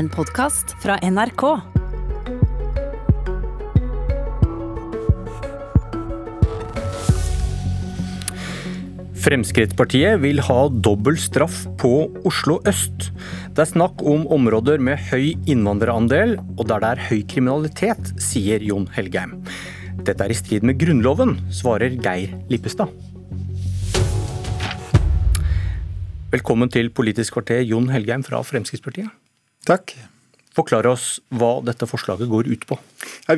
En podkast fra NRK. Fremskrittspartiet vil ha dobbel straff på Oslo øst. Det er snakk om områder med høy innvandrerandel, og der det er høy kriminalitet, sier Jon Helgheim. Dette er i strid med Grunnloven, svarer Geir Lippestad. Velkommen til Politisk kvarter, Jon Helgheim fra Fremskrittspartiet. Takk. Forklar oss hva dette forslaget går ut på.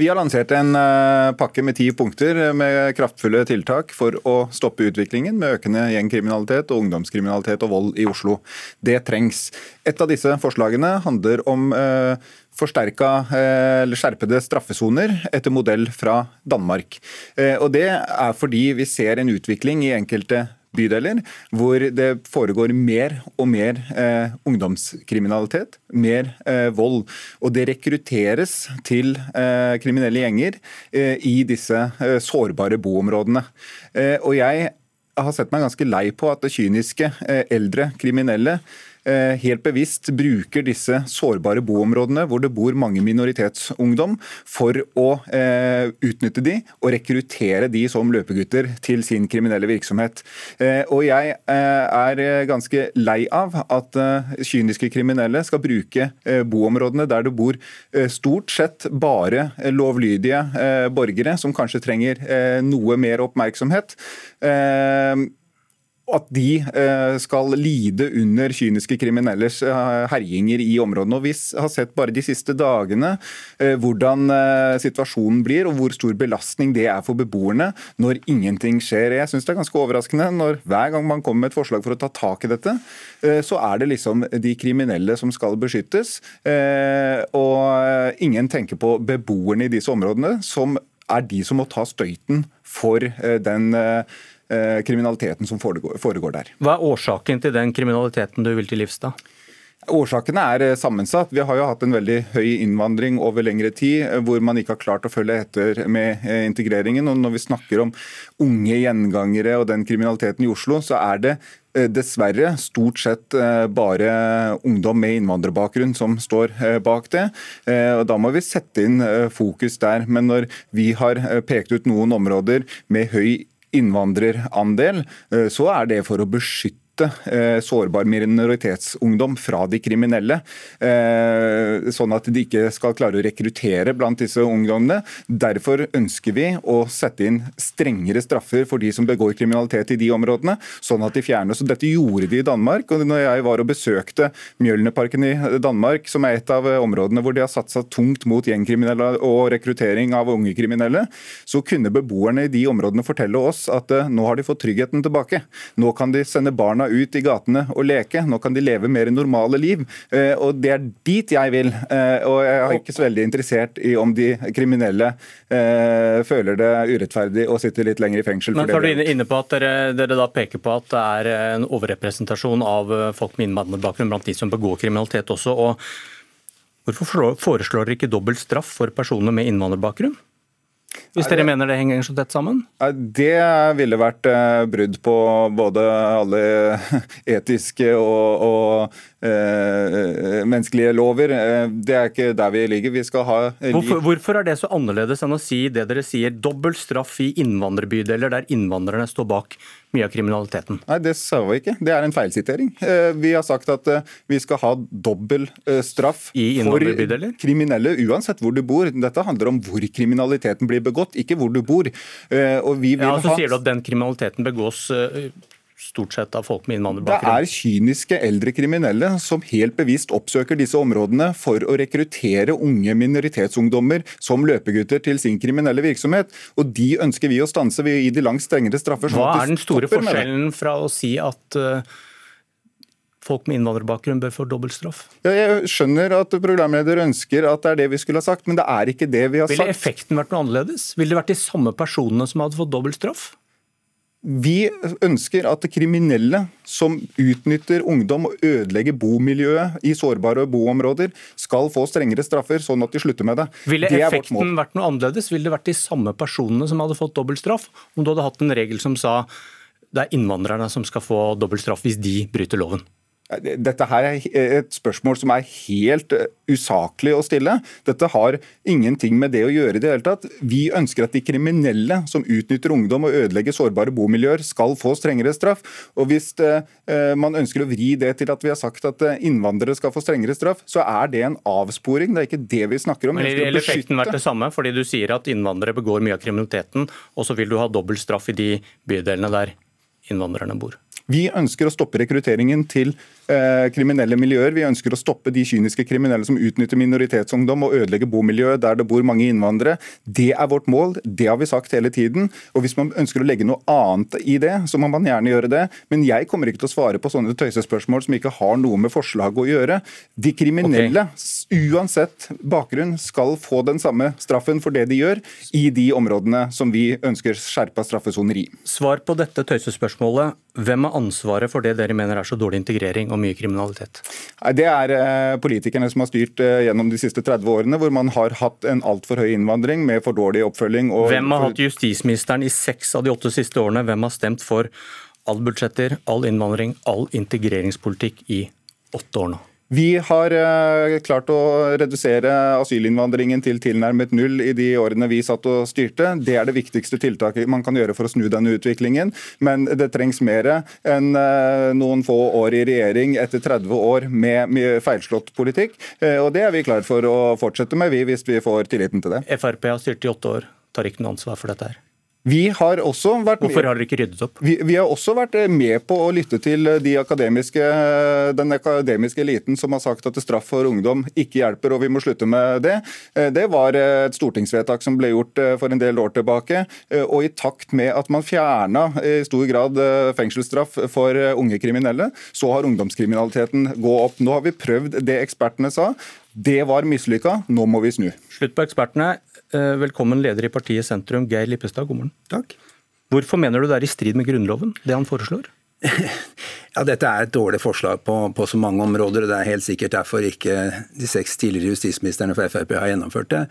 Vi har lansert en eh, pakke med ti punkter med kraftfulle tiltak for å stoppe utviklingen med økende gjengkriminalitet og ungdomskriminalitet og vold i Oslo. Det trengs. Et av disse forslagene handler om eh, forsterka eh, eller skjerpede straffesoner etter modell fra Danmark. Og Det er fordi vi ser en utvikling i enkelte bydeler hvor det foregår mer og mer eh, ungdomskriminalitet, mer eh, vold. Og det rekrutteres til eh, kriminelle gjenger eh, i disse eh, sårbare boområdene. Eh, og jeg har sett meg ganske lei på at det kyniske eldre kriminelle helt bevisst bruker disse sårbare boområdene hvor det bor mange minoritetsungdom, for å eh, utnytte de og rekruttere de som løpegutter til sin kriminelle virksomhet. Eh, og jeg er ganske lei av at kyniske kriminelle skal bruke boområdene der det bor stort sett bare lovlydige borgere som kanskje trenger noe mer oppmerksomhet at de eh, skal lide under kyniske kriminellers eh, herjinger i områdene. Og Vi har sett bare de siste dagene eh, hvordan situasjonen blir, og hvor stor belastning det er for beboerne når ingenting skjer. Jeg synes det er ganske overraskende når hver gang man kommer med et forslag for å ta tak i dette, så er det liksom de kriminelle som skal beskyttes. Og ingen tenker på beboerne i disse områdene, som er de som må ta støyten for den kriminaliteten som foregår, foregår der. Hva er årsaken til den kriminaliteten du vil til livs, da? Årsakene er eh, sammensatt. Vi har jo hatt en veldig høy innvandring over lengre tid, eh, hvor man ikke har klart å følge etter med integreringen. Og Når vi snakker om unge gjengangere og den kriminaliteten i Oslo, så er det dessverre stort sett bare ungdom med innvandrerbakgrunn som står bak det. Og Da må vi sette inn fokus der. Men når vi har pekt ut noen områder med høy innvandrerandel, eh, så er det for å beskytte Eh, sårbar minoritetsungdom fra de kriminelle. Eh, sånn at de ikke skal klare å rekruttere blant disse ungdommene. Derfor ønsker vi å sette inn strengere straffer for de som begår kriminalitet i de områdene, sånn at de fjernes. Og dette gjorde de i Danmark. og når jeg var og besøkte Mjølneparken i Danmark, som er et av områdene hvor de har satsa tungt mot gjengkriminelle og rekruttering av unge kriminelle, så kunne beboerne i de områdene fortelle oss at eh, nå har de fått tryggheten tilbake. Nå kan de sende barna ut i gatene og leke. Nå kan de leve mer normale liv. Eh, og Det er dit jeg vil. Eh, og Jeg er ikke så veldig interessert i om de kriminelle eh, føler det urettferdig å sitte litt lenger i fengsel. Men så er du inne på at dere, dere, da peker på at det er en overrepresentasjon av folk med innvandrerbakgrunn blant de som begår kriminalitet også. og Hvorfor foreslår dere ikke dobbelt straff for personer med innvandrerbakgrunn? Hvis dere mener det henger så tett sammen? Det ville vært eh, brudd på både alle etiske og, og eh, menneskelige lover. Eh, det er ikke der vi ligger. Vi skal ha hvorfor, hvorfor, er det så annerledes enn å si det dere sier, dobbelt straff i innvandrerbydeler der innvandrerne står bak mye av kriminaliteten? Nei, Det sa vi ikke. Det er en feilsitering. Vi har sagt at vi skal ha dobbel straff for kriminelle uansett hvor du bor. Dette handler om hvor kriminaliteten blir begått ikke hvor du bor. Eh, ja, så ha... sier du at den kriminaliteten begås eh, stort sett av folk med innvandrerbakgrunn? Det er kyniske eldre kriminelle som helt bevisst oppsøker disse områdene for å rekruttere unge minoritetsungdommer som løpegutter til sin kriminelle virksomhet. Og de ønsker vi å stanse ved å gi de langt strengere straffer. Hva er den store forskjellen fra å si at uh folk med innvandrerbakgrunn bør få dobbeltstraff? Ja, jeg skjønner at programleder ønsker at det er det vi skulle ha sagt, men det er ikke det vi har sagt. Ville effekten vært noe annerledes? Ville det vært de samme personene som hadde fått dobbeltstraff? Vi ønsker at kriminelle som utnytter ungdom og ødelegger bomiljøet i sårbare boområder, skal få strengere straffer, sånn at de slutter med det. Ville det effekten vært noe annerledes? Ville det vært de samme personene som hadde fått dobbeltstraff, om du hadde hatt en regel som sa det er innvandrerne som skal få dobbelt straff hvis de bryter loven? Dette her er et spørsmål som er helt eh, usaklig å stille. Dette har ingenting med det å gjøre i det hele tatt. Vi ønsker at de kriminelle som utnytter ungdom og ødelegger sårbare bomiljøer, skal få strengere straff. Og Hvis det, man ønsker å vri det til at vi har sagt at eh, innvandrere skal få strengere straff, så er det en avsporing. Det er ikke det vi snakker om. Men Vil effekten vært det samme? Fordi du sier at innvandrere begår mye av kriminaliteten, og så vil du ha dobbelt straff i de bydelene der innvandrerne bor? Vi ønsker å stoppe rekrutteringen til eh, kriminelle miljøer. Vi ønsker å stoppe de kyniske kriminelle som utnytter minoritetsungdom og ødelegger bomiljøet der det bor mange innvandrere. Det er vårt mål, det har vi sagt hele tiden. Og Hvis man ønsker å legge noe annet i det, så må man gjerne gjøre det. Men jeg kommer ikke til å svare på sånne tøysespørsmål som ikke har noe med forslaget å gjøre. De kriminelle, okay. uansett bakgrunn, skal få den samme straffen for det de gjør, i de områdene som vi ønsker skjerpa straffesoner i. Svar på dette tøysespørsmålet. Hvem har ansvaret for det dere mener er så dårlig integrering og mye kriminalitet? Det er eh, politikerne som har styrt eh, gjennom de siste 30 årene, hvor man har hatt en altfor høy innvandring med for dårlig oppfølging. Hvem har hatt justisministeren i seks av de åtte siste årene? Hvem har stemt for all budsjetter, all innvandring, all integreringspolitikk i åtte år nå? Vi har eh, klart å redusere asylinnvandringen til tilnærmet null i de årene vi satt og styrte. Det er det viktigste tiltaket man kan gjøre for å snu denne utviklingen. Men det trengs mer enn eh, noen få år i regjering etter 30 år med feilslått politikk. Eh, og det er vi klar for å fortsette med, hvis vi får tilliten til det. Frp har styrt i åtte år, tar ikke noe ansvar for dette her. Vi har også vært Hvorfor har dere ikke ryddet opp? Vi, vi, har også vært eh, med på å lytte til de akademiske, eh, den akademiske eliten som har sagt at straff for ungdom ikke hjelper, og vi må slutte med det. Eh, det var et stortingsvedtak som ble gjort for en del år tilbake. Og i takt med at man fjerna i stor grad fengselsstraff for unge kriminelle, så har ungdomskriminaliteten gå opp. Nå har vi prøvd det ekspertene sa. Det var mislykka, nå må vi snu. Slutt på ekspertene. Eh, velkommen leder i partiet Sentrum, Geir Lippestad. God morgen. Takk. Hvorfor mener du det er i strid med Grunnloven, det han foreslår? Ja, Dette er et dårlig forslag på, på, så mange områder, og det er helt sikkert derfor ikke de seks tidligere justisministrene for Frp har gjennomført det.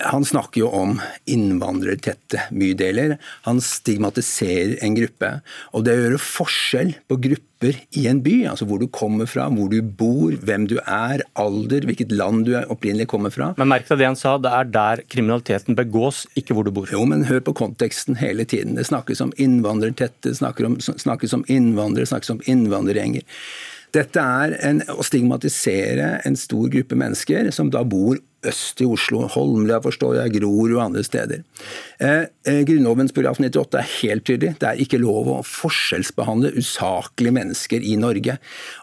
Han snakker jo om innvandrertette bydeler. Han stigmatiserer en gruppe. Og det å gjøre forskjell på grupper i en by, altså hvor du kommer fra, hvor du bor, hvem du er, alder, hvilket land du opprinnelig kommer fra Men merk deg det han sa, det er der kriminaliteten begås, ikke hvor du bor. Jo, men hør på konteksten hele tiden. Det snakkes om innvandrertette, snakkes om innvandrere, snakkes om innvandrergjenger. Dette er en, å stigmatisere en stor gruppe mennesker som da bor øst i Oslo, Holmlia forstår jeg, Grorud og andre steder. Eh, eh, Grunnlovens paragraf 98 er helt tydelig. Det er ikke lov å forskjellsbehandle usaklige mennesker i Norge.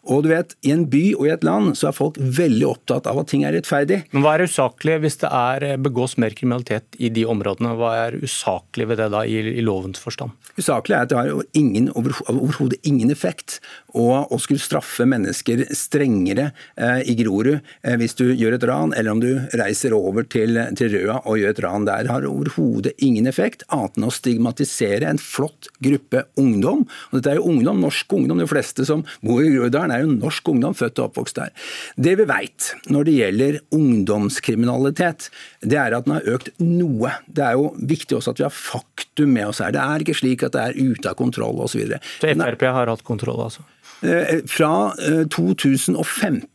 Og du vet, I en by og i et land så er folk veldig opptatt av at ting er rettferdig. Men Hva er usaklig hvis det er eh, begås mer kriminalitet i de områdene? Hva er usaklig ved det da i, i lovens forstand? Usaklig er at det har ingen, overhodet ingen effekt å, skulle straffe mennesker strengere eh, i Grorud eh, hvis du gjør et ran, eller om du reiser over til, til Røa og gjør et ran der, har overhodet ingen effekt, annet enn å stigmatisere en flott gruppe ungdom. Og dette er jo ungdom, norsk ungdom. De fleste som bor i Groruddalen er jo norsk ungdom, født og oppvokst der. Det vi veit når det gjelder ungdomskriminalitet, det er at den har økt noe. Det er jo viktig også at vi har faktum med oss her. Det er ikke slik at det er ute av kontroll osv. Så, så Frp har hatt kontroll, altså? Eh, fra 2015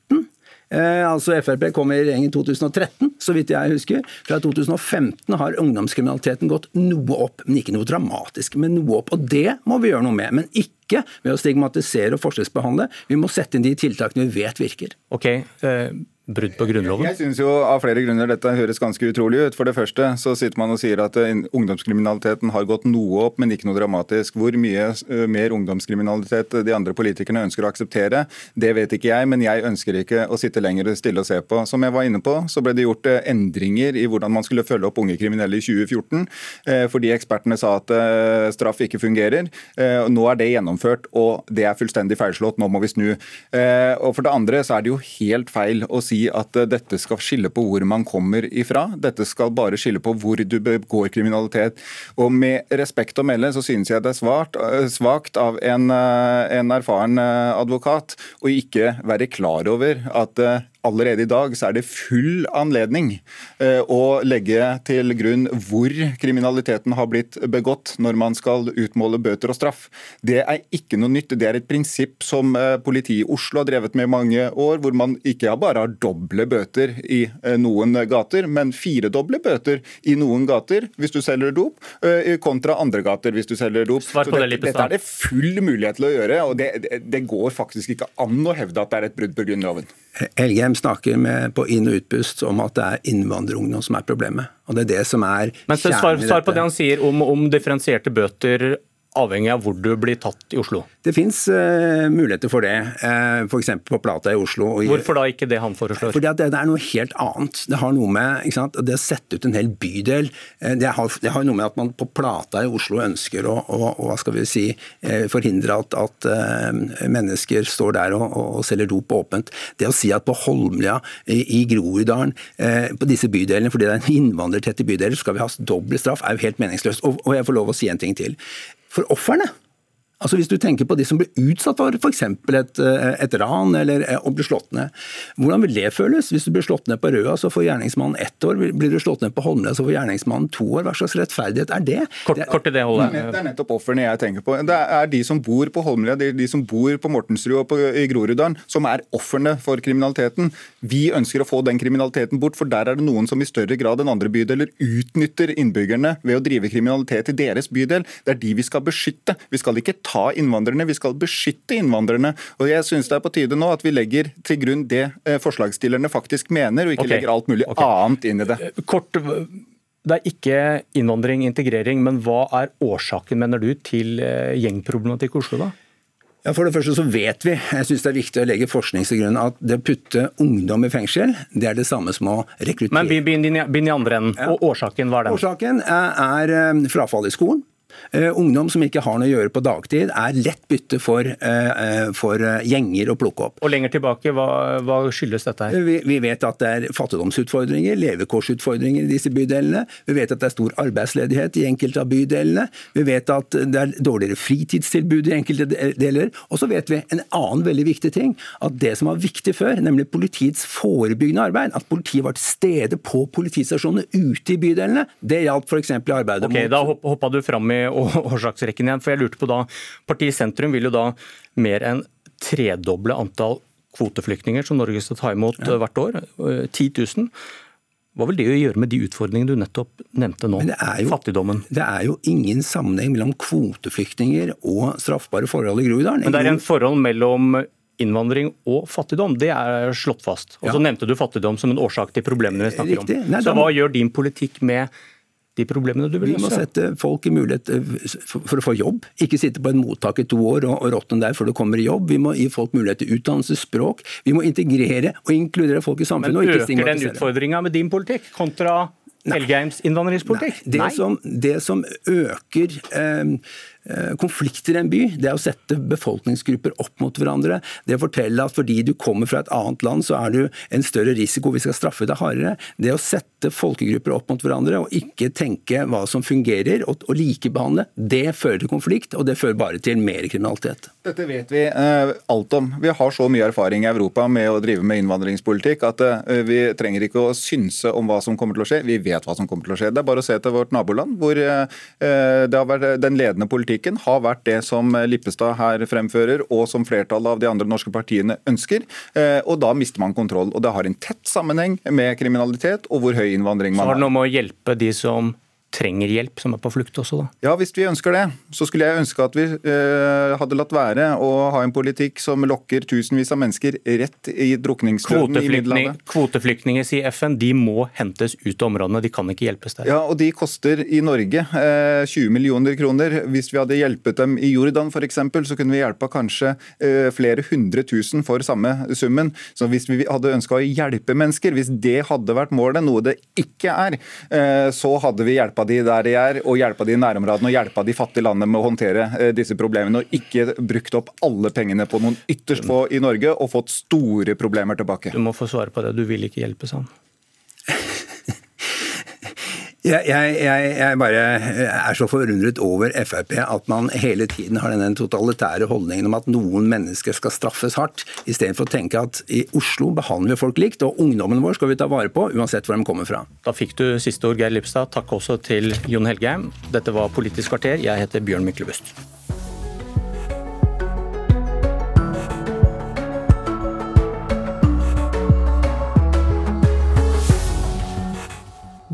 Eh, altså Frp kom i regjering i 2013, så vidt jeg husker. Fra 2015 har ungdomskriminaliteten gått noe opp, men ikke noe dramatisk, men noe opp. Og det må vi gjøre noe med. Men ikke ved å stigmatisere og forskjellsbehandle. Vi må sette inn de tiltakene vi vet virker. Ok, eh, brudd på Grunnloven? Jeg synes jo av flere grunner dette høres ganske utrolig ut. For det første så sitter man og sier at eh, ungdomskriminaliteten har gått noe opp, men ikke noe dramatisk. Hvor mye eh, mer ungdomskriminalitet de andre politikerne ønsker å akseptere, det vet ikke jeg, men jeg ønsker ikke å sitte lenger stille og se på. Som jeg var inne på, så ble det gjort eh, endringer i hvordan man skulle følge opp unge kriminelle i 2014, fordi ekspertene sa at straff ikke fungerer. Nå er det gjennomført, og det er fullstendig feilslått. Nå må vi snu. Og for det andre så er det jo helt feil å si si at eh, dette skal skille på hvor man kommer ifra. Dette skal bare skille på hvor du begår kriminalitet. Og med respekt å melde så synes jeg det er svart, eh, svakt av en, eh, en erfaren advokat å ikke være klar over at allerede i dag så er det full anledning eh, å legge til grunn hvor kriminaliteten har blitt begått når man skal utmåle bøter og straff. Det er ikke noe nytt. Det er et prinsipp som eh, politiet i Oslo har drevet med i mange år, hvor man ikke bare har doble bøter i eh, noen gater, men firedoble bøter i noen gater hvis du selger dop, kontra andre gater hvis du selger dop. Svar på det, det, dette er det full mulighet til å gjøre, og det, det, det går faktisk ikke an å hevde at det er et brudd på Grunnloven. Snakker med, på inn- og utpust om at det er innvandrerungdom som er problemet. Og det er det som er Men svar, svar på det han sier om, om differensierte bøter avhengig av hvor du blir tatt i Oslo? Det fins uh, muligheter for det, uh, f.eks. på Plata i Oslo. Hvorfor da ikke det han foreslår? Fordi det, det, er noe helt annet. Det har noe med sant, det å sette ut en hel bydel uh, det, har, det, har, noe med at man på Plata i Oslo ønsker å, å, å hva skal vi si, uh, forhindre at, at mennesker står der og, og, selger dop åpent. Det å si at på Holmlia, i, i Groruddalen, på disse bydelene, fordi det er en innvandrertette bydeler, skal vi ha dobbel straff, er jo helt meningsløst. Og, og jeg får lov å si en ting til for ofrene. Altså Hvis du tenker på de som blir utsatt for f.eks. Et, eh, et ran eller eh, å bli slått ned. Hvordan vil det føles? Hvis du blir slått ned på Røa, så får gjerningsmannen ett år. Blir du slått ned på Holmlia, så får gjerningsmannen to år. Hva slags rettferdighet er det? Kort, det, kort i det holdet. Det er nettopp ofrene jeg tenker på. Det er de som bor på Holmlia, de, de som bor på Mortensrud og på, i Groruddalen, som er ofrene for kriminaliteten. Vi ønsker å få den kriminaliteten bort, for der er det noen som i større grad enn andre bydeler utnytter innbyggerne ved å drive kriminalitet i deres bydel. Det er de vi skal beskytte. Vi skal ikke ta innvandrerne. Vi skal beskytte innvandrerne. Og jeg synes det er på tide nå at vi legger til grunn det eh, forslagsstillerne faktisk mener, og ikke okay. legger alt mulig okay. annet inn i det. Eh, kort, det er ikke innvandring, integrering, men hva er årsaken, mener du, til eh, gjengproblematikk i Oslo, da? Ja, For det første så vet vi, jeg synes det er viktig å legge forskning til grunn, at det å putte ungdom i fengsel, det er det samme som å rekruttere Men begynn i andre enden. Ja. Og årsaken, hva er den? Årsaken er, er frafall i skolen. Uh, ungdom som ikke har noe å gjøre på dagtid, er lett bytte for, uh, for gjenger å plukke opp. Og lenger tilbake, hva, hva skyldes dette her? Vi, vi, vet at det er fattigdomsutfordringer, levekårsutfordringer i disse bydelene. Vi vet at det er stor arbeidsledighet i enkelte av bydelene. Vi vet at det er dårligere fritidstilbud i enkelte deler. Og så vet vi en annen veldig viktig ting, at det som var viktig før, nemlig politiets forebyggende arbeid, at politiet var til stede på politistasjonene ute i bydelene, det gjaldt f.eks. i arbeidet okay, mot Da hoppa du fram i årsaksrekken igjen. For jeg lurte på da, Partiet Sentrum vil jo da mer enn tredoble antall kvoteflyktninger som Norge skal ta imot ja. hvert år. 10 eh, 000. Hva vil det gjøre med de utfordringene du nettopp nevnte nå? Jo, Fattigdommen. Det er jo ingen sammenheng mellom kvoteflyktninger og straffbare forhold i Groruddalen. Men det er en forhold mellom innvandring og fattigdom. Det er slått fast. Og så ja. nevnte du fattigdom som en årsak til problemene vi snakker Riktig. om. Nei, så hva gjør din politikk med de problemene du vil løse? Vi må sette folk i mulighet eh, for å få jobb. Ikke sitte på en mottak i to år og råtne der før du kommer i jobb. Vi må gi folk mulighet til utdannelse, språk. Vi må integrere og inkludere folk i samfunnet. Men øker den utfordringa med din politikk kontra Helgheims innvandringspolitikk? Nei. Det, Nei. Som, det som øker Eh, konflikter i en by, det er å sette befolkningsgrupper opp mot hverandre. Det å fortelle at fordi du kommer fra et annet land, så er du en større risiko, vi skal straffe deg hardere. Det å sette folkegrupper opp mot hverandre og ikke tenke hva som fungerer, og, likebehandle, det fører til konflikt, og det fører bare til mer kriminalitet. Dette vet vi eh, alt om. Vi har så mye erfaring i Europa med å drive med innvandringspolitikk at eh, vi trenger ikke å synse om hva som kommer til å skje. Vi vet hva som kommer til å skje. Det er bare å se til vårt naboland, hvor eh, det har vært den ledende politikken politikken har vært det som Lippestad her fremfører, og som flertallet av de andre norske partiene ønsker. Eh, og da mister man kontroll. Og det har en tett sammenheng med kriminalitet og hvor høy innvandring man har. Så har det noe med å hjelpe de som trenger hjelp, som er på flukt også, da? Ja, hvis vi ønsker det. Så skulle jeg ønske at vi eh, hadde latt være å ha en politikk som lokker tusenvis av mennesker rett i drukningsdøden i Middelhavet. Kvoteflyktninger, sier FN, de må hentes ut av områdene, de kan ikke hjelpes der. Ja, og de koster i Norge eh, 20 millioner kroner. Hvis vi hadde hjulpet dem i Jordan f.eks., så kunne vi hjelpa kanskje eh, flere hundre tusen for samme summen. Så hvis vi hadde ønska å hjelpe mennesker, hvis det hadde vært målet, noe det ikke er, eh, så hadde vi hjelpa de der de er, og hjelpa de i nærområdene og hjelpa de fattige landene med å håndtere eh, disse problemene. Og ikke brukt opp alle pengene på noen ytterst få i Norge og fått store problemer tilbake. Du må få svare på det. Du vil ikke hjelpe sånn. Jeg, jeg, jeg, bare er så forundret over Frp at man hele tiden har denne totalitære holdningen om at noen mennesker skal straffes hardt, istedenfor å tenke at i Oslo behandler vi folk likt, og ungdommen vår skal vi ta vare på uansett hvor de kommer fra. Da fikk du siste ord, Geir Lipstad. Takk også til Jon Helgheim. Dette var Politisk kvarter. Jeg heter Bjørn Myklebust.